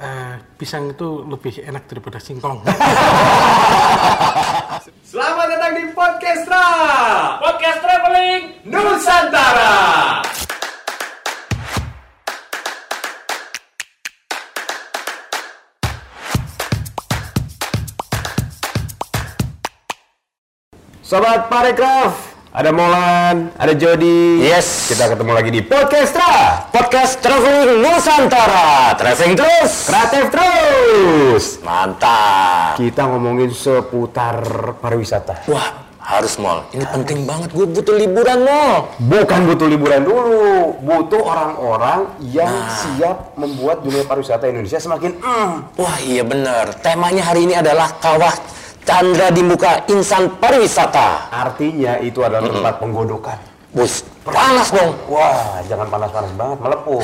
eh, pisang itu lebih enak daripada singkong. Selamat datang di Podcastra Podcast Traveling Nusantara. Sobat Parekraf, ada Molan, ada Jody. Yes. Kita ketemu lagi di Podcastra. Podcast Traveling Nusantara Traveling terus Kreatif terus. Mantap Kita ngomongin seputar pariwisata. Wah harus mall Ini penting banget Gue butuh liburan mall Bukan butuh liburan dulu, butuh orang-orang yang Nah. siap membuat dunia pariwisata Indonesia semakin mm. Wah iya bener Temanya hari ini adalah Kawah Chandra di muka insan pariwisata Artinya itu adalah tempat penggodokan. Bus Panas dong Wah, jangan panas-panas banget, melepuh.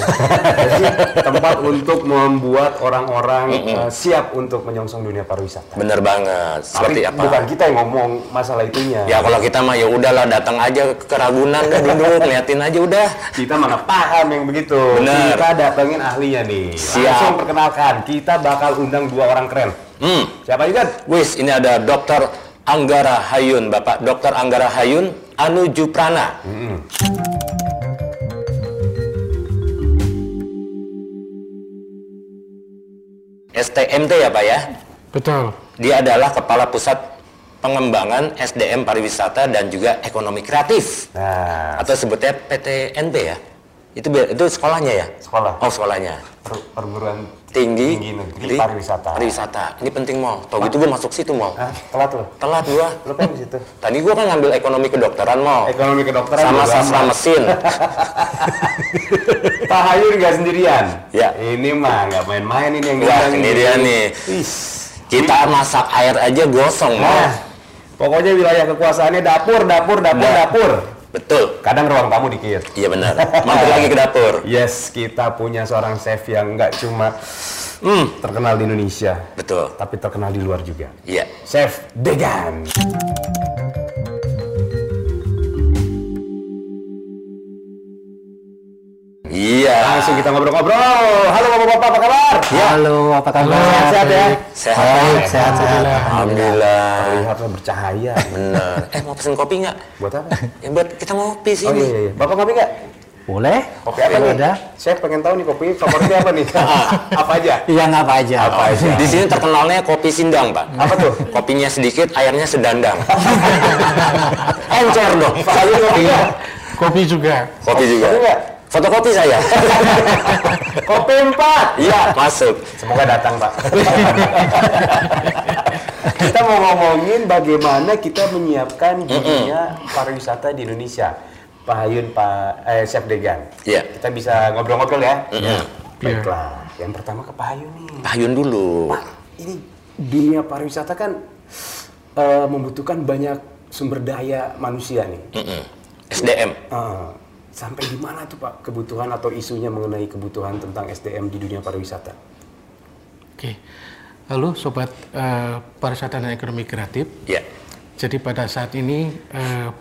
Jadi tempat untuk membuat orang-orang eh, siap untuk menyongsong dunia pariwisata. Bener banget Seperti Tapi apa bukan kita yang ngomong masalah itunya. Ya kalau kita mah ya udahlah datang aja ke Ragunan udah duduk liatin aja udah Kita mana paham yang begitu. Bener. Kita datengin ahlinya nih. Siap. Langsung perkenalkan, kita bakal undang dua orang keren. Hmm Siapa juga? Wis, ini ada Dr. Anggara Hayun, Bapak Dr. Anggara Hayun Anu Juprana. STMT ya Pak ya? Betul. Dia adalah Kepala Pusat Pengembangan SDM Pariwisata dan juga Ekonomi Kreatif. Nah, Atau sebutnya PTNP ya? Itu itu sekolahnya ya? sekolah Oh, sekolahnya. per- perguruan Tinggi, Tinggi Negeri Pariwisata. Pariwisata. Ini penting mau. Tau gitu gue masuk situ mau. Hah, telat lo. Telat gua. Lo pengen di situ? Tadi gua kan ngambil ekonomi kedokteran mau. Ekonomi kedokteran Sama juga sastra mesin. Pak Hayun nggak sendirian. Ya. Ini mah nggak main-main ini yang Wah, ini dia nih. Kita masak air aja gosong mau. Nah, pokoknya wilayah kekuasaannya dapur, dapur, dapur, Nah. dapur. Betul. Kadang ruang tamu dikit. Iya benar. Mampir lagi ke dapur. Yes, kita punya seorang chef yang nggak cuma Hmm, terkenal di Indonesia, betul. tapi terkenal di luar juga. Iya. Chef Degan. Iya. Langsung kita ngobrol-ngobrol. Halo bapak-bapak, apa kabar? Halo, apa kabar? Sehat-sehat ya? Sehat. Baik, sehat, sehat. Alhamdulillah. Terlihatnya bercahaya. Bener. Eh mau pesen kopi nggak? Buat apa? Ya buat kita ngopi Oh sini. iya, iya. Bapak kopi nggak? Boleh? Kopi apa nih? Ada? Saya pengen tahu nih kopi favoritnya apa nih? apa aja? Yang apa aja? Apa aja? Di sini terkenalnya kopi sindang, Pak. Apa tuh? Kopinya sedikit, airnya sedandang. Encer dong. Saya kopi? Kopi juga. Kopi juga. Kopi? Fotokopi saya. Kopi empat. Iya, masuk. Semoga datang Pak. kita mau ngomongin bagaimana kita menyiapkan dunia pariwisata di Indonesia. Pak Hayun, Pak eh, Chef Degan. Iya. Kita bisa ngobrol-ngobrol ya. Mm-mm. Baiklah. Yang pertama ke Pak Hayun nih. Pak Hayun dulu. Pak, ini dunia pariwisata kan eh, membutuhkan banyak sumber daya manusia nih. Mm-mm. SDM. Eh, sampai di mana tuh Pak kebutuhan atau isunya mengenai kebutuhan tentang SDM di dunia pariwisata? Oke. Lalu sobat eh, pariwisata dan ekonomi kreatif. Ya. Jadi pada saat ini eh,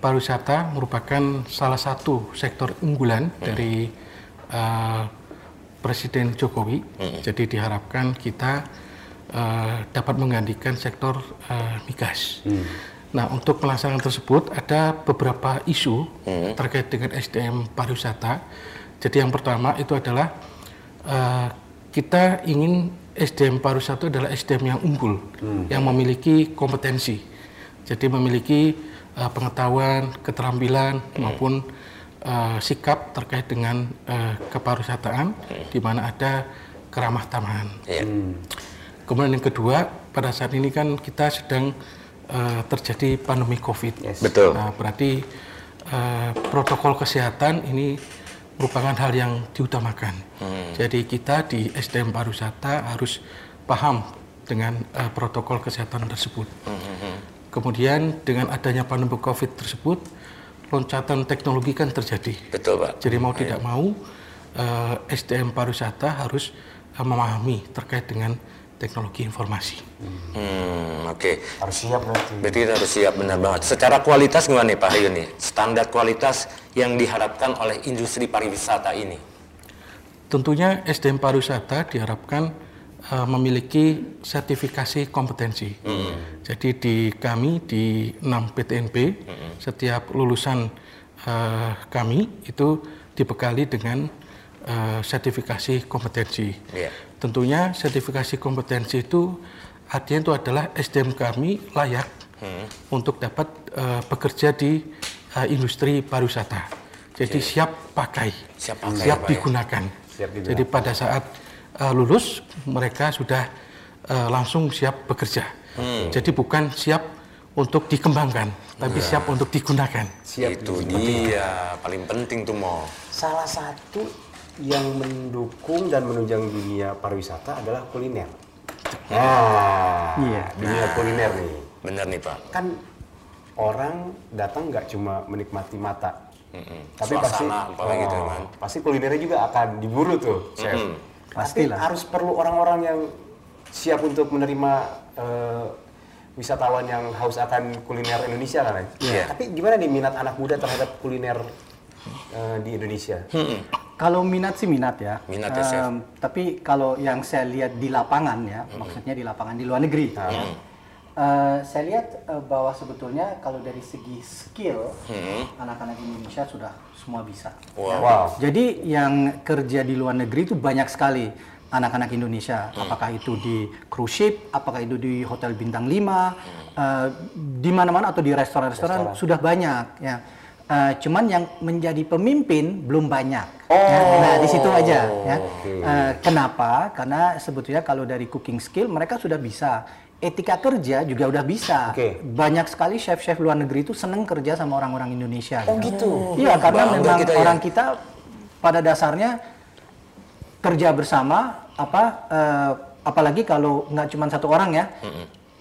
pariwisata merupakan salah satu sektor unggulan dari eh, Presiden Jokowi. Jadi diharapkan kita eh, dapat menggantikan sektor eh, migas. Nah, untuk pelaksanaan tersebut ada beberapa isu terkait dengan SDM pariwisata. Jadi yang pertama itu adalah eh, kita ingin SDM pariwisata adalah SDM yang unggul, yang memiliki kompetensi. Jadi memiliki eh, pengetahuan, keterampilan maupun eh, sikap terkait dengan eh, kepariwisataan, di mana ada keramah tamahan. Iya. Kemudian yang kedua, pada saat ini kan kita sedang eh, terjadi pandemi COVID. Betul. Nah, berarti eh, protokol kesehatan ini merupakan hal yang diutamakan. Jadi kita di SDM pariwisata harus paham dengan eh, protokol kesehatan tersebut. Kemudian dengan adanya pandemi COVID tersebut, loncatan teknologi kan terjadi. Betul, Pak. Jadi mau tidak mau eh, SDM pariwisata harus eh, memahami terkait dengan teknologi informasi. Hmm, oke. Harus siap berarti. Berarti kita harus siap benar banget. Secara kualitas gimana nih Pak Hayun nih? Standar kualitas yang diharapkan oleh industri pariwisata ini. Tentunya SDM pariwisata diharapkan eh, memiliki sertifikasi kompetensi. Jadi di kami di 6 PTNB setiap lulusan eh, kami itu dibekali dengan eh, sertifikasi kompetensi. Iya. Tentunya sertifikasi kompetensi itu artinya itu adalah SDM kami layak untuk dapat eh, bekerja di eh, industri pariwisata. Jadi siap pakai, Siap pakai, siap ya? digunakan. Siap digunakan. Jadi pada saat eh, lulus mereka sudah eh, langsung siap bekerja. Hmm. Jadi bukan siap untuk dikembangkan, tapi Iya. siap untuk digunakan. Siap itu dia paling penting tuh mau. Salah satu yang mendukung dan menunjang dunia pariwisata adalah kuliner. Nah, Iya. dunia kuliner nih. Bener nih Pak. Kan orang datang nggak cuma menikmati mata, Mm-mm. tapi pasti Suasana apalagi gitu kan. pasti kulinernya juga akan diburu tuh, chef. Mm-mm. Tapi Pastilah. harus perlu orang-orang yang siap untuk menerima eh, wisatawan yang haus akan kuliner Indonesia kan? ya? Iya. Tapi gimana nih minat anak muda terhadap kuliner eh, di Indonesia? Kalau minat sih minat ya. Minat ya, Chef. Em, tapi kalau yang saya lihat di lapangan ya, maksudnya di lapangan di luar negeri. eh, saya lihat eh, bahwa sebetulnya kalau dari segi skill anak-anak Indonesia sudah semua bisa. Wow. Wow. Jadi yang kerja di luar negeri itu banyak sekali anak-anak Indonesia. Apakah itu di cruise ship, apakah itu di hotel bintang 5, eh, di mana-mana atau di restoran-restoran sudah banyak ya. Eh, cuman yang menjadi pemimpin belum banyak. Ya, nah di situ aja ya. Eh, kenapa? Karena sebetulnya kalau dari cooking skill mereka sudah bisa. Etika kerja juga udah bisa. Oke. Banyak sekali chef-chef luar negeri itu seneng kerja sama orang-orang Indonesia. Oh, gitu? Iya, karena Bangga memang kita ya. orang kita pada dasarnya kerja bersama apa eh, apalagi kalau nggak cuma satu orang ya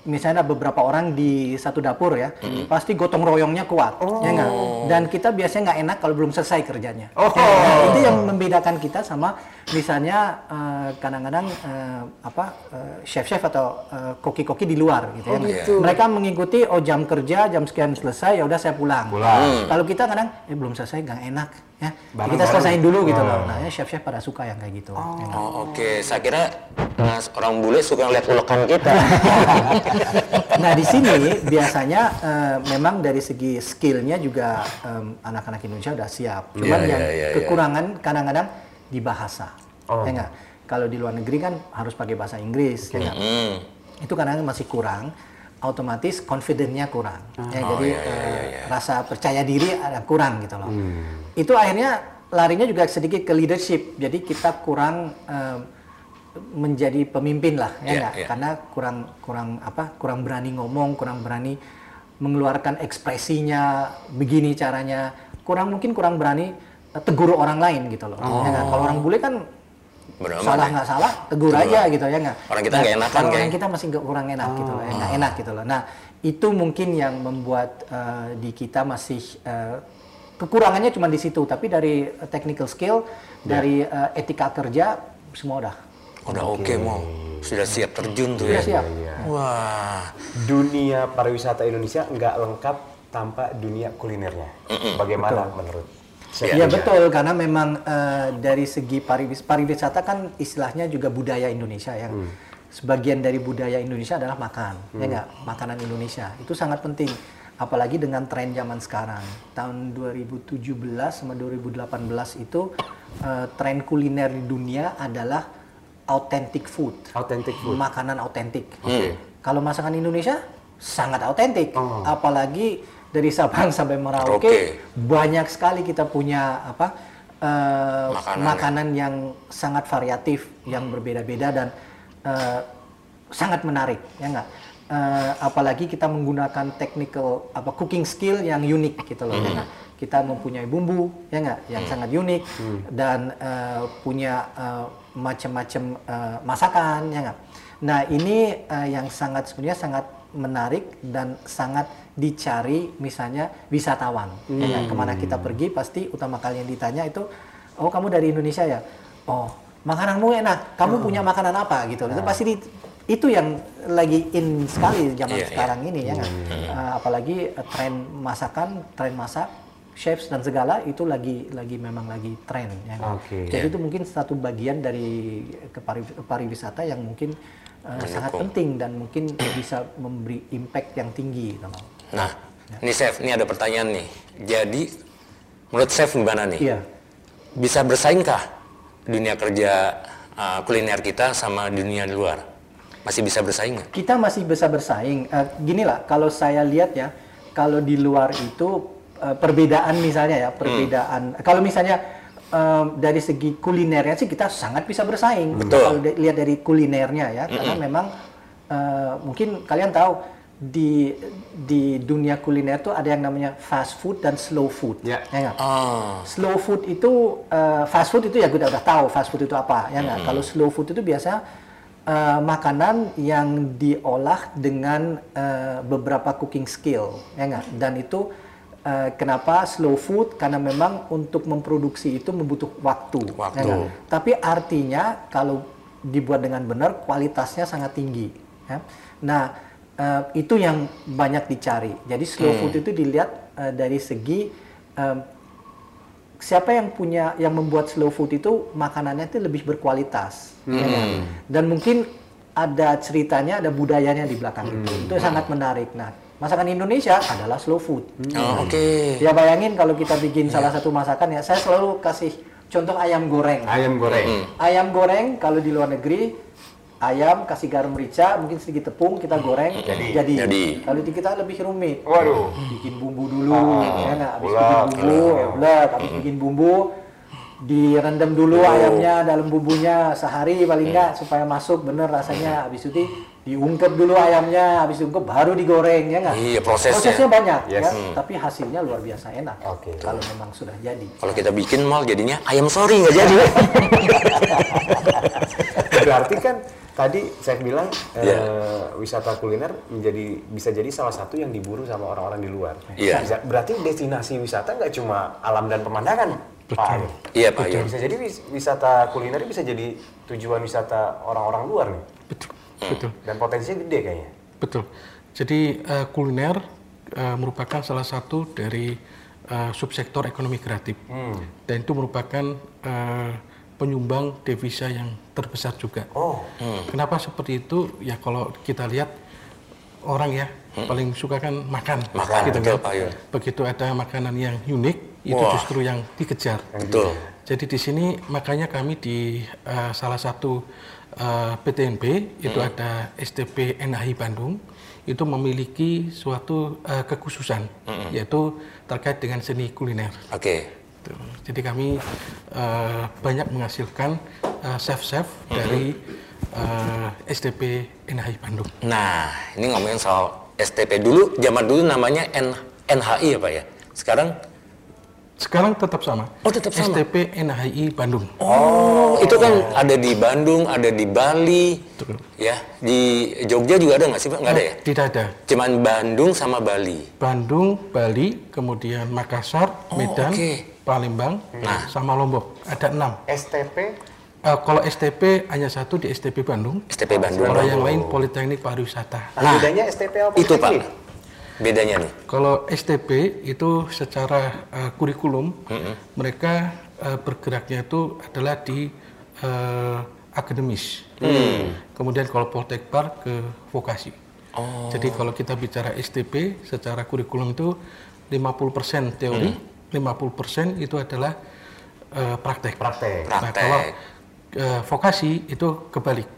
misalnya ada beberapa orang di satu dapur ya pasti gotong royongnya kuat ya nggak? Dan kita biasanya nggak enak kalau belum selesai kerjanya. Oh. Ya, nah, itu yang membedakan kita sama misalnya eh, kadang-kadang eh, apa eh, chef-chef atau eh, koki-koki di luar gitu ya mereka mengikuti oh jam kerja jam sekian selesai ya udah saya pulang, Pulang. kalau kita kadang eh belum selesai nggak enak ya Bareng-bareng. kita selesaiin dulu gitu loh nah ya chef-chef pada suka yang kayak gitu ya nggak? Oh, oke. Saya kira nah, orang bule suka ngeliat ulekan kita. nah di sini biasanya eh, memang dari segi skillnya juga em, anak-anak Indonesia udah siap. Cuman Iya, yang iya, iya, kekurangan kadang-kadang di bahasa, Oh. ya nggak? Kalau di luar negeri kan harus pakai bahasa Inggris, ya nggak? Hmm. Itu kadang-kadang masih kurang. Otomatis confidence-nya kurang. ya, Oh, jadi iya, iya, eh, iya. rasa percaya diri ada kurang gitu loh. Hmm. Itu akhirnya larinya juga sedikit ke leadership. Jadi kita kurang em, menjadi pemimpin lah, ya nggak? iya. karena kurang kurang apa kurang berani ngomong kurang berani mengeluarkan ekspresinya begini caranya kurang mungkin kurang berani eh, tegur orang lain gitu loh ya nggak? kalau orang bule kan Bener salah ya. nggak salah tegur aja gitu ya nggak Orang kita nggak enakan, kalau orang kayak. kita masih nggak kurang enak gitu loh ya, nggak enak gitu loh nah itu mungkin yang membuat eh, di kita masih eh, kekurangannya cuma di situ tapi dari technical skill dari eh, etika kerja semua udah Udah oke mau. Sudah siap terjun tuh Sudah ya. siap. Wah. Dunia pariwisata Indonesia nggak lengkap tanpa dunia kulinernya. Bagaimana menurut Chef Iya Ria? betul karena memang eh, dari segi pariwis pariwisata kan istilahnya juga budaya Indonesia yang sebagian dari budaya Indonesia adalah makan ya nggak? Makanan Indonesia. Itu sangat penting apalagi dengan tren zaman sekarang. Tahun 2017 sama 2018 itu eh, tren kuliner di dunia adalah authentic food. Authentic food. makanan autentik. Kalau masakan Indonesia sangat autentik. Oh. apalagi dari Sabang sampai Merauke Oke. banyak sekali kita punya apa eh, Makanan, makanan, yang sangat variatif yang berbeda-beda dan eh, sangat menarik ya nggak? Eh, apalagi kita menggunakan technical apa cooking skill yang unik gitu loh ya nggak? kita mempunyai bumbu ya nggak? Yang sangat unik dan eh, punya eh, macam-macam eh, masakan ya nggak? Nah ini eh, yang sangat sebenarnya sangat menarik dan sangat dicari misalnya wisatawan ya nggak? ke mana kita pergi pasti utama kali yang ditanya itu oh kamu dari Indonesia ya oh makananmu enak kamu punya makanan apa gitu itu pasti di- itu yang lagi in sekali zaman Iya, iya. sekarang ini ya nggak? Eh, apalagi eh, tren masakan tren masak chefs dan segala itu lagi lagi memang lagi tren ya. kan? Oke. Jadi itu mungkin satu bagian dari pariwisata yang mungkin uh, sangat penting dan mungkin bisa memberi impact yang tinggi gitu. Nah, ini chef, ini ada pertanyaan nih. Jadi menurut chef gimana nih? Iya. Bisa bersaingkah dunia kerja uh, kuliner kita sama dunia di luar? Masih bisa bersaing? Kita masih bisa bersaing. Eh, gini lah, kalau saya lihat ya, kalau di luar itu eh, perbedaan misalnya ya, perbedaan. Kalau misalnya eh, dari segi kulinernya sih kita sangat bisa bersaing. Betul. Kalau lihat dari kulinernya ya, karena memang eh, mungkin kalian tahu di di dunia kuliner tuh ada yang namanya fast food dan slow food. Ya. nggak? Ah, Slow food itu eh, fast food itu ya kita udah tahu fast food itu apa ya nggak? Kalau slow food itu biasa eh, makanan yang diolah dengan eh, beberapa cooking skill ya nggak? Dan itu eh, kenapa slow food? Karena memang untuk memproduksi itu membutuhkan waktu. ya Waktu. nggak? Tapi artinya kalau dibuat dengan benar kualitasnya sangat tinggi. Ya. Nah eh, itu yang banyak dicari. Jadi slow food itu dilihat eh, dari segi em, siapa yang punya yang membuat slow food itu makanannya itu lebih berkualitas ya kan? dan mungkin ada ceritanya ada budayanya di belakang itu itu sangat menarik nah masakan Indonesia adalah slow food. Oh, oke. ya bayangin kalau kita bikin salah satu masakan ya saya selalu kasih contoh ayam goreng. Ayam goreng. ayam goreng kalau di luar negeri ayam kasih garam merica mungkin sedikit tepung kita goreng jadi. Jadi. kalau di kita lebih rumit. Waduh. bikin bumbu dulu ya nggak? Habis bulat, bikin bumbu ya bulat habis bikin bumbu direndam dulu ayamnya dalam bumbunya sehari paling nggak supaya masuk bener rasanya. Habis itu diungkep dulu ayamnya habis diungkep baru digoreng ya nggak Iya, prosesnya. banyak Yes. ya tapi hasilnya luar biasa enak Oke. kalau memang sudah jadi Kalau kita bikin mal jadinya ayam sorry nggak jadi. Berarti kan tadi saya bilang eh, Iya. wisata kuliner menjadi bisa jadi salah satu yang diburu sama orang-orang di luar. Iya. Bisa- Berarti destinasi wisata nggak cuma alam dan pemandangan, Pak. Ayu? Iya Pak Yun. Bisa jadi wis- wisata kuliner bisa jadi tujuan wisata orang-orang luar nih. Betul, betul, Dan potensinya gede kayaknya. betul. Jadi eh, kuliner eh, merupakan salah satu dari eh, subsektor ekonomi kreatif, dan itu merupakan eh, penyumbang devisa yang terbesar juga. Oh, Kenapa seperti itu? Ya kalau kita lihat orang ya paling suka kan makan. Makan, betul, Pak Yun. Begitu ada makanan yang unik, itu Wah. justru yang dikejar. Betul. Jadi di sini makanya kami di eh, salah satu eh, PTNB itu ada STP NHI Bandung itu memiliki suatu eh, kekhususan yaitu terkait dengan seni kuliner. Oke. Tuh. Jadi kami eh, banyak menghasilkan eh, chef-chef dari eh, STP NHI Bandung. Nah, ini ngomongin soal STP dulu, zaman dulu namanya N- NHI ya Pak ya. Sekarang Sekarang tetap sama. Oh, tetap sama. STP NHI Bandung. Oh, itu kan ada di Bandung, ada di Bali, Betul. ya di Jogja juga ada nggak sih Pak? Nggak ada ya? Tidak ada. Cuman Bandung sama Bali. Bandung, Bali, kemudian Makassar, Oh, Medan, oke. Palembang, Nah. sama Lombok. Ada enam. STP Eh, kalau STP hanya satu di STP Bandung. STP Bandung. Kalau yang lain Politeknik Pariwisata. Nah, bedanya STP apa? Itu Pak. Bedanya nih. Kalau STP itu secara eh, kurikulum mereka eh, bergeraknya itu adalah di eh, akademis. Kemudian kalau Poltekpar ke vokasi. Jadi kalau kita bicara STP secara kurikulum itu 50% teori, 50% itu adalah eh, praktek. Praktek. Nah, Praktek. kalau eh, vokasi itu kebalik.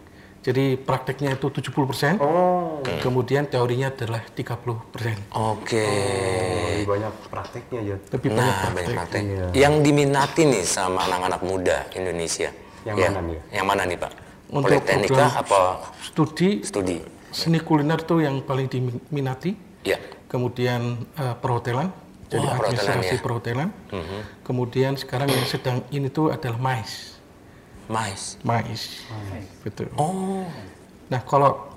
Jadi prakteknya itu 70%, Oh, kemudian teorinya adalah 30%. Oke. lebih banyak prakteknya aja. Lebih banyak Nah, praktek. banyak praktek. Iya. Yang diminati nih sama anak-anak muda Indonesia. Yang Ya, mana nih? Yang mana nih Pak? Untuk Politeknik kah apa Studi studi? seni kuliner tuh yang paling diminati, Ya. kemudian eh, perhotelan, jadi Oh, perhotelan administrasi ya. perhotelan. Kemudian sekarang yang sedang ini tuh adalah mais, Mais. mais, betul. Oh. Nah kalau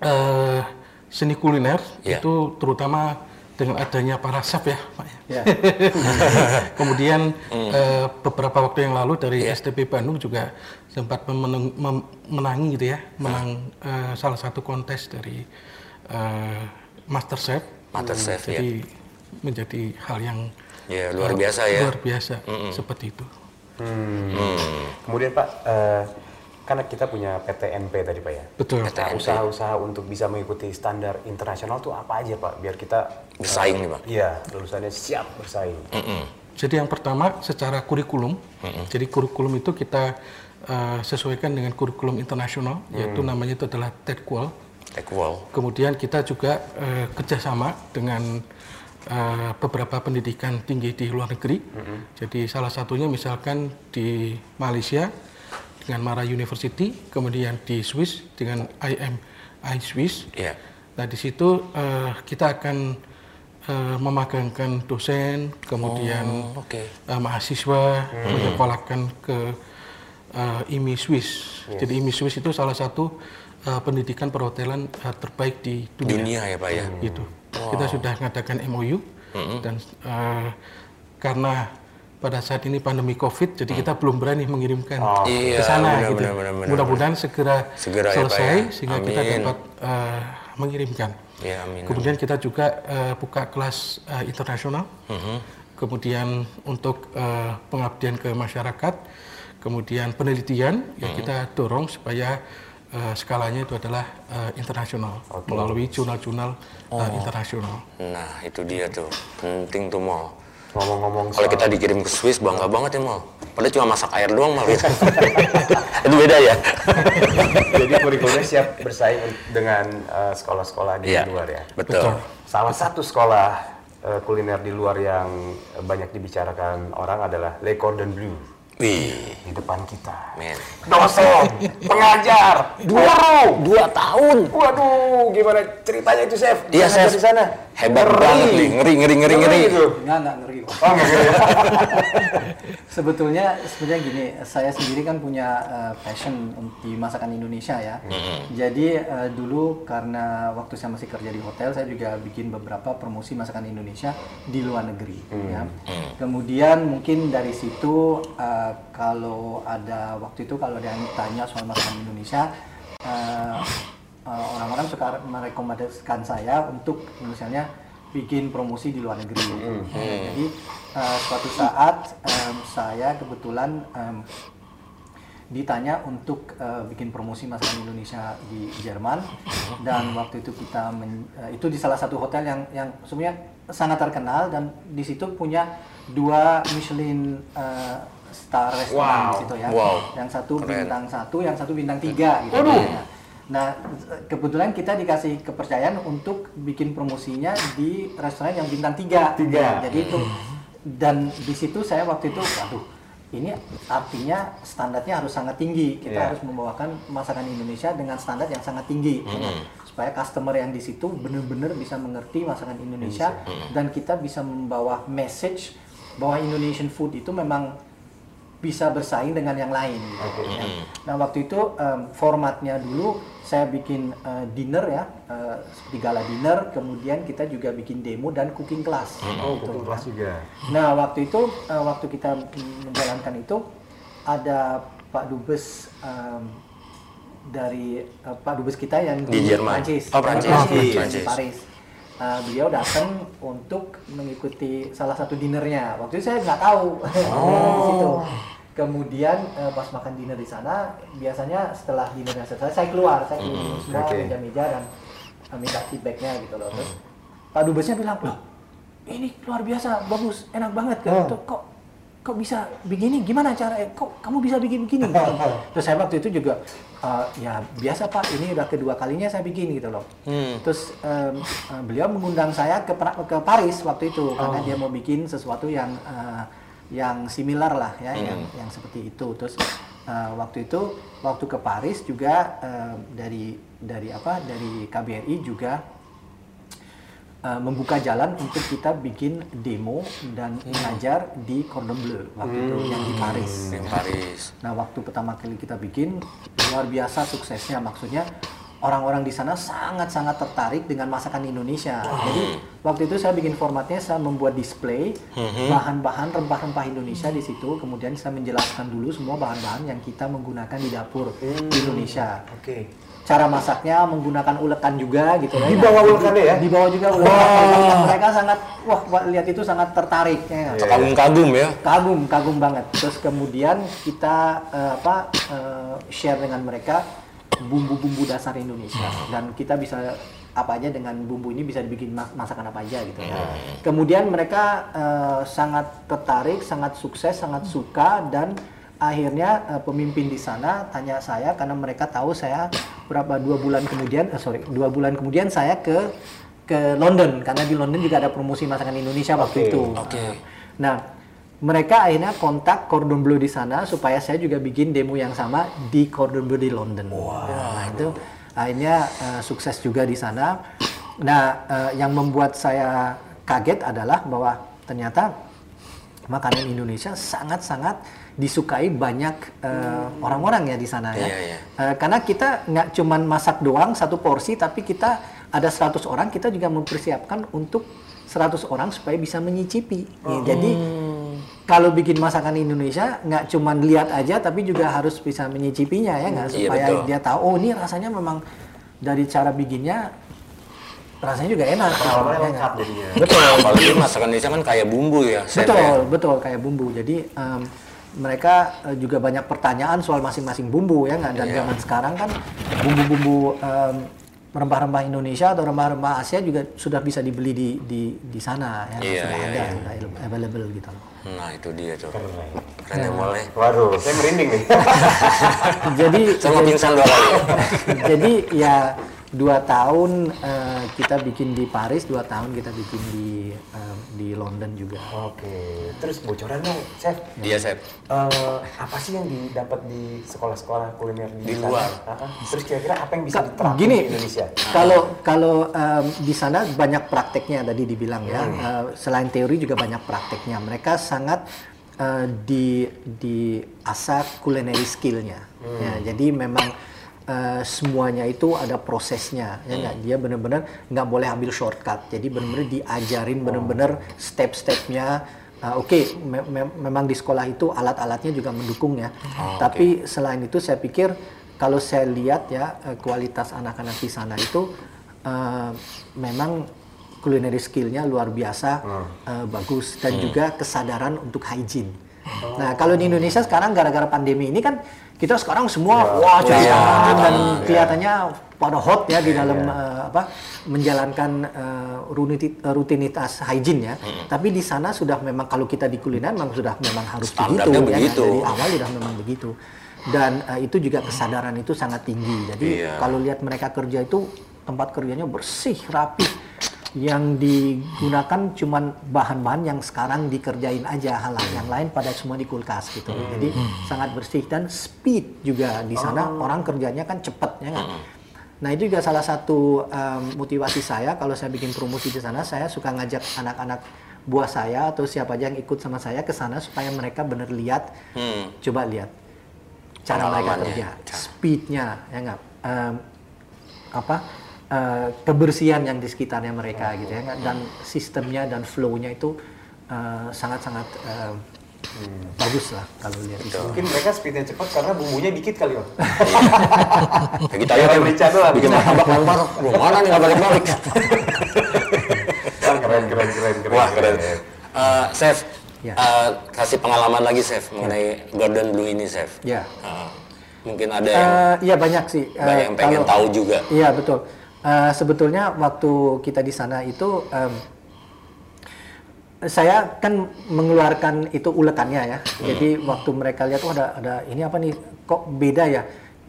eh, seni kuliner Ya. itu terutama dengan adanya para chef ya, Pak. ya. ya Kemudian eh, beberapa waktu yang lalu dari Iya. STP Bandung juga sempat memenang, mem- menangi gitu ya, menang eh, salah satu kontes dari eh, Master Chef. Master Chef, ya. Jadi menjadi hal yang Ya, luar biasa ya. luar biasa seperti itu. Hmm. Kemudian Pak, eh, karena kita punya PTNP tadi Pak ya. Betul. Nah, usaha-usaha untuk bisa mengikuti standar internasional tuh apa aja Pak? Biar kita Bersaing nih, Pak. Iya, lulusannya siap bersaing. Mm-mm. Jadi yang pertama secara kurikulum, jadi kurikulum itu kita eh, sesuaikan dengan kurikulum internasional, yaitu namanya itu adalah TEDQual. Wall. Kemudian kita juga eh, kerjasama dengan eh, beberapa pendidikan tinggi di luar negeri. Jadi salah satunya misalkan di Malaysia dengan Mara University, kemudian di Swiss dengan IM I Swiss. Iya. Nah di situ eh, kita akan eh, memagangkan dosen, kemudian Oh, oke. eh, mahasiswa menyekolahkan ke eh, IMI Swiss. Jadi IMI Swiss itu salah satu eh, pendidikan perhotelan eh, terbaik di dunia. Dunia ya, Pak ya. Gitu. Kita sudah mengadakan MOU dan eh, karena pada saat ini pandemi COVID, jadi kita belum berani mengirimkan Iya, ke sana. benar, gitu. Mudah-mudahan segera, Segera ya, selesai ya. sehingga kita Amin. dapat eh, mengirimkan. Ya, amin. Kemudian kita juga eh, buka kelas eh, internasional. Mhm. Kemudian untuk eh, pengabdian ke masyarakat, kemudian penelitian yang Mhm. kita dorong supaya eh, skalanya itu adalah eh, internasional melalui jurnal-jurnal eh, Oh. internasional. Nah, itu dia tuh. Penting tuh, Mal. Ngomong-ngomong Kalau kita dikirim ke Swiss, bangga banget ya, Mal. Padahal cuma masak air doang, Mal. Gitu. itu beda ya? jadi kurikulumnya siap bersaing dengan eh, sekolah-sekolah di Iya. luar ya. Betul. Salah satu sekolah eh, kuliner di luar yang banyak dibicarakan orang adalah Le Cordon Bleu Wih, di depan kita. men. Dosen, pengajar, guru. Dua tahun. Waduh, gimana ceritanya itu, Chef? Iya, Chef. di sana. Hebat Ngeri. banget nih. Ngeri, ngeri, ngeri, ngeri. gitu. Enggak, enggak ngeri. kok. Oh, nggak ngeri ya? Sebetulnya sebenarnya gini, saya sendiri kan punya eh, passion di masakan Indonesia ya. Jadi eh, dulu karena waktu saya masih kerja di hotel, saya juga bikin beberapa promosi masakan Indonesia di luar negeri. Ya. Kemudian mungkin dari situ eh, kalau ada waktu itu kalau ada yang tanya soal masakan Indonesia, eh, eh, orang-orang suka merekomendasikan saya untuk misalnya bikin promosi di luar negeri. Ya, Jadi eh, suatu saat em, saya kebetulan em, ditanya untuk eh, bikin promosi masakan Indonesia di Jerman dan waktu itu kita men- eh, itu di salah satu hotel yang yang sebenarnya sangat terkenal dan di situ punya dua Michelin eh, star restoran di Wow. situ ya. Wow. Yang satu Keren. bintang satu, yang satu bintang tiga gitu. ya. Nah, kebetulan kita dikasih kepercayaan untuk bikin promosinya di restoran yang bintang tiga. Tiga. Jadi itu dan di situ saya waktu itu, aduh, ini artinya standarnya harus sangat tinggi. Kita Iya. harus membawakan masakan Indonesia dengan standar yang sangat tinggi, supaya customer yang di situ benar-benar bisa mengerti masakan Indonesia dan kita bisa membawa message bahwa Indonesian food itu memang bisa bersaing dengan yang lain. Gitu, ya. Nah waktu itu em, formatnya dulu saya bikin eh, dinner ya, eh, seperti gala dinner, kemudian kita juga bikin demo dan cooking class. Oh, gitu, cooking ya. class juga. Nah waktu itu eh, waktu kita menjalankan itu ada Pak Dubes em, dari eh, Pak Dubes kita yang Di Jerman. Prancis, Oh, Prancis. Oh, di Prancis. Paris. Nah, beliau datang untuk mengikuti salah satu dinernya. Waktu itu saya nggak tahu situ. Kemudian eh, pas makan dinner di sana, biasanya setelah dinernya selesai, saya keluar, saya keliling semua oke. meja-meja dan eh, minta feedbacknya gitu loh. Terus Pak Dubesnya bilang, loh ini luar biasa, bagus, enak banget kan? Tuh, kok kok bisa begini? Gimana cara? eh, Kok kamu bisa bikin begini? Gitu. Terus saya waktu itu juga eh, ya biasa Pak, ini udah kedua kalinya saya bikin gitu loh. Terus em, eh, beliau mengundang saya ke ke Paris waktu itu karena dia mau bikin sesuatu yang eh, yang similar lah ya, yang yang seperti itu. Terus eh, waktu itu waktu ke Paris juga eh, dari dari apa? Dari KBRI juga uh, membuka jalan untuk kita bikin demo dan mengajar di Cordon Bleu waktu itu yang di Paris. Di Paris. Nah waktu pertama kali kita bikin luar biasa suksesnya maksudnya orang-orang di sana sangat-sangat tertarik dengan masakan Indonesia. Jadi waktu itu saya bikin formatnya saya membuat display bahan-bahan rempah-rempah Indonesia di situ, kemudian saya menjelaskan dulu semua bahan-bahan yang kita menggunakan di dapur di Indonesia. Oke. Cara masaknya menggunakan ulekan juga gitu ya. Di bawah ulekannya ya? Di bawah juga ulekan. Mereka sangat wah lihat itu sangat tertarik ya. Kagum-kagum ya. Kagum, kagum banget. Terus kemudian kita eh, apa eh, share dengan mereka bumbu-bumbu dasar Indonesia dan kita bisa apa aja dengan bumbu ini bisa dibikin ma- masakan apa aja gitu ya. Kemudian mereka eh, sangat tertarik, sangat sukses, sangat suka dan akhirnya eh, pemimpin di sana tanya saya karena mereka tahu saya berapa dua bulan kemudian eh, sorry dua bulan kemudian saya ke ke London karena di London juga ada promosi masakan Indonesia waktu Oke, itu. oke. Nah, mereka akhirnya kontak Cordon Bleu di sana supaya saya juga bikin demo yang sama di Cordon Bleu di London. Nah, itu akhirnya eh, sukses juga di sana. Nah, eh, yang membuat saya kaget adalah bahwa ternyata makanan Indonesia sangat-sangat disukai banyak eh, orang-orang ya di sana ya. Iya, iya. Eh, karena kita nggak cuman masak doang satu porsi, tapi kita ada 100 orang, kita juga mempersiapkan untuk 100 orang supaya bisa menyicipi. Ya, Jadi kalau bikin masakan Indonesia nggak cuman lihat aja, tapi juga harus bisa menyicipinya ya nggak Iya, supaya betul. dia tahu oh ini rasanya memang dari cara bikinnya rasanya juga enak. Pengalamannya Ya nggak? lengkap jadinya. Betul. Apalagi masakan Indonesia kan kayak bumbu ya. Betul, ya. betul kayak bumbu. Jadi em, mereka eh, juga banyak pertanyaan soal masing-masing bumbu ya nggak? Dan Iya. zaman sekarang kan bumbu-bumbu em, rempah-rempah Indonesia atau rempah-rempah Asia juga sudah bisa dibeli di di di sana ya Iya, sudah iya, ada iya. sudah available gitu loh. Nah itu dia tuh. Keren. Keren ya boleh. Waduh, saya merinding nih. Jadi Saya mau pingsan dua kali. jadi ya dua tahun eh, kita bikin di Paris, dua tahun kita bikin di em, di London juga. Oke, terus bocoran dong, chef. Iya chef. Eh, apa sih yang didapat di sekolah-sekolah kuliner di, Di sana? luar. Ah. Terus kira-kira apa yang bisa Ka- diterapkan gini, di Indonesia? Kalau kalau em, di sana banyak prakteknya tadi dibilang ya. Eh, selain teori juga banyak prakteknya. Mereka sangat eh, di di asah culinary skillnya. Ya, jadi memang eh, semuanya itu ada prosesnya. Ya nggak? Dia benar-benar nggak boleh ambil shortcut. Jadi benar-benar diajarin benar-benar step-stepnya. Ah, Oke, me- me- memang di sekolah itu alat-alatnya juga mendukung ya. Tapi selain itu saya pikir kalau saya lihat ya eh, kualitas anak-anak di sana itu eh, memang culinary skillnya luar biasa eh, bagus dan juga kesadaran untuk hygiene. Nah kalau di Indonesia sekarang gara-gara pandemi ini kan kita sekarang semua wah cuci tangan dan kelihatannya pada hot ya di dalam eh, apa menjalankan eh, rutinitas hygiene ya. Tapi di sana sudah memang kalau kita di kuliner memang sudah memang harus begitu, ya begitu. dari awal sudah memang begitu. Dan eh, itu juga kesadaran itu sangat tinggi. Jadi Iya. kalau lihat mereka kerja itu tempat kerjanya bersih, rapi. Yang digunakan cuman bahan-bahan yang sekarang dikerjain aja, hal yang lain pada semua di kulkas gitu. Jadi sangat bersih dan speed juga di sana. Orang kerjanya kan cepet ya nggak? Nah itu juga salah satu em, motivasi saya kalau saya bikin promosi di sana, saya suka ngajak anak-anak buah saya atau siapa aja yang ikut sama saya ke sana supaya mereka bener lihat, Hmm. coba lihat cara mereka kerja, speednya, ya nggak, Em, apa eh, kebersihan yang di sekitarnya mereka gitu ya dan sistemnya dan flow-nya itu eh, sangat-sangat eh, bagus lah kalau lihat itu. Mungkin mereka speednya cepat karena bumbunya dikit kali om. Kayak kita Kayak lihat merica doang. bikin martabak. Wah, mana nih nggak balik-balik. Keren, keren, keren, keren. Wah keren. Eh, chef, Ya. eh, kasih pengalaman lagi chef mengenai Gordon Blue ini chef. Ya. Eh, mungkin ada yang Eh, Iya banyak sih. Banyak yang pengen kalau- tahu juga. Iya betul. Eh, sebetulnya waktu kita di sana itu em, saya kan mengeluarkan itu ulekannya ya. Jadi waktu mereka lihat oh ada ada ini apa nih kok beda ya.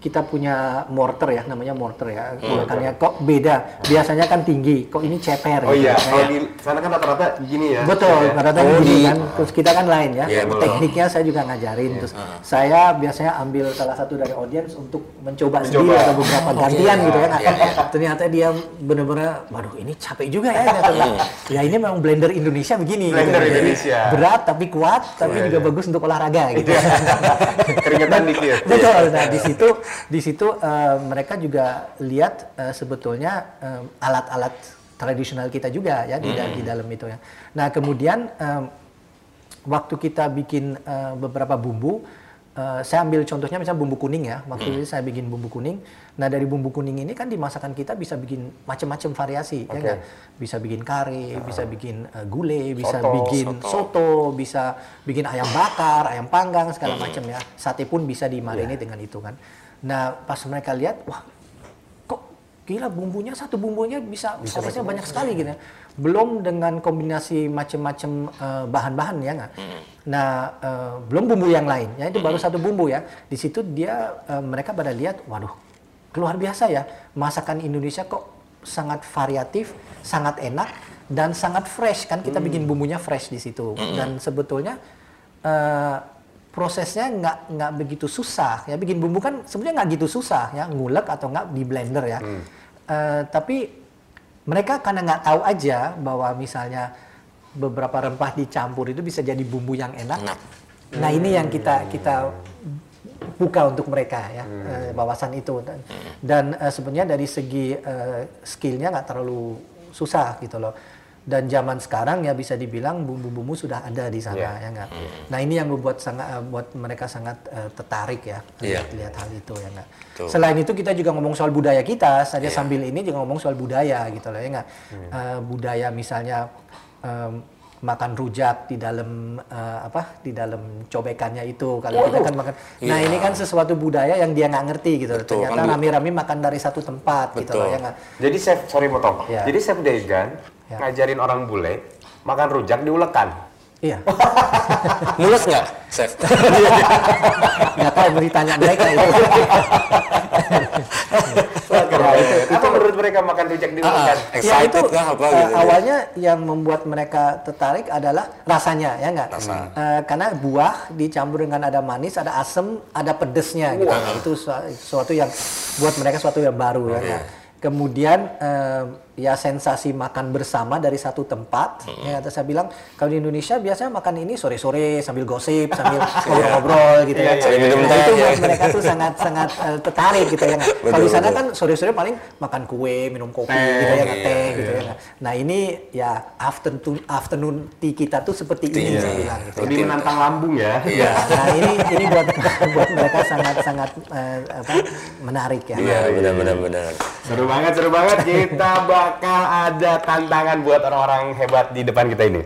Kita punya mortar ya namanya mortar ya. Ulekannya kok beda. Biasanya kan tinggi, kok ini ceper Oh gitu. iya, Kayak- kalau di sana kan rata-rata gini ya. Betul, Ya. rata-rata Oh, gini kan. Terus kita kan lain ya. Iya, betul. Tekniknya saya juga ngajarin. Terus saya biasanya ambil salah satu dari audiens untuk mencoba, Mencoba. sendiri atau beberapa gantian gitu ya. Nah, Iya, iya. Ternyata dia benar-benar, waduh ini capek juga ya. Dia. ya ini memang blender Indonesia begini. Blender gitu. Indonesia. Berat tapi kuat, tapi juga bagus untuk olahraga gitu. Keringetan dikit. Betul. Nah di situ di situ eh, mereka juga lihat eh, sebetulnya eh, alat-alat tradisional kita juga ya di, da- di dalam itu ya. Nah kemudian eh, waktu kita bikin eh, beberapa bumbu, eh, saya ambil contohnya misalnya bumbu kuning ya. Waktu itu saya bikin bumbu kuning. Nah dari bumbu kuning ini kan di masakan kita bisa bikin macam-macam variasi, ya Oke. nggak? Bisa bikin kare, bisa bikin eh, gulai, bisa Soto, bikin soto. bisa bikin ayam bakar, ayam panggang segala macam ya. Sate pun bisa dimarinate dengan itu kan. Nah pas mereka lihat, wah kok gila bumbunya satu bumbunya bisa bisa banyak sekali gitu ya. Belum dengan kombinasi macam-macam eh, bahan-bahan ya nggak. Nah eh, belum bumbu yang lain ya itu baru satu bumbu ya. Di situ dia eh, mereka pada lihat, waduh luar biasa ya. Masakan Indonesia kok sangat variatif, sangat enak dan sangat fresh kan. Kita bikin bumbunya fresh di situ. Dan sebetulnya prosesnya nggak nggak begitu susah. Ya bikin bumbu kan sebenarnya nggak gitu susah ya. Ngulek atau nggak di blender ya. Eh, tapi mereka karena nggak tahu aja bahwa misalnya beberapa rempah dicampur itu bisa jadi bumbu yang enak. Enak. nah ini yang kita kita buka untuk mereka ya. Eh, wawasan itu. Dan, dan eh, sebenarnya dari segi eh, skillnya nggak terlalu susah gitu loh dan zaman sekarang ya bisa dibilang bumbu-bumbu sudah ada di sana Iya. ya nggak nah ini yang membuat sangat eh, buat mereka sangat eh, tertarik ya Iya. lihat, lihat hal itu ya nggak Betul. selain itu kita juga ngomong soal budaya kita saja Iya. sambil ini juga ngomong soal budaya gitu loh ya nggak Hmm. Eh, budaya misalnya em, makan rujak di dalam eh, apa di dalam cobekannya itu kalau kita kan makan nah Iya. ini kan sesuatu budaya yang dia nggak ngerti gitu Betul, ternyata kan rame-rame makan dari satu tempat gitu loh Betul. ya nggak Jadi chef, sorry motong. Ya. Jadi chef Degan Ya. ngajarin orang bule makan rujak diulekan. iya Mules nggak, Chef? nggak tahu mesti tanya mereka itu Keren. Apa menurut mereka makan rujak diulekan? Ah, Excited kah apa eh, gitu? awalnya yang membuat mereka tertarik adalah rasanya ya nggak Rasa. Eh, karena buah dicampur dengan ada manis ada asam ada pedesnya gitu itu sua- sesuatu yang buat mereka sesuatu yang baru ya kemudian eh, ya sensasi makan bersama dari satu tempat ya kata saya bilang kalau di Indonesia biasanya makan ini sore-sore sambil gosip sambil ngobrol-ngobrol gitu Iya, ya iya, Sambil minum Nah, itu ya. buat mereka tuh sangat sangat eh, tertarik gitu ya nggak? kalau di sana kan sore-sore paling makan kue minum kopi Teh, gitu ya iya, teh gitu ya nah ini ya afternoon afternoon tea kita tuh seperti ini Iya. saya bilang gitu ya. Lebih menantang lambung ya. Iya. nah ini ini buat buat mereka sangat sangat eh, apa menarik ya Iya, benar-benar benar. Seru banget, seru banget. Kita bakal ada tantangan buat orang-orang hebat di depan kita ini.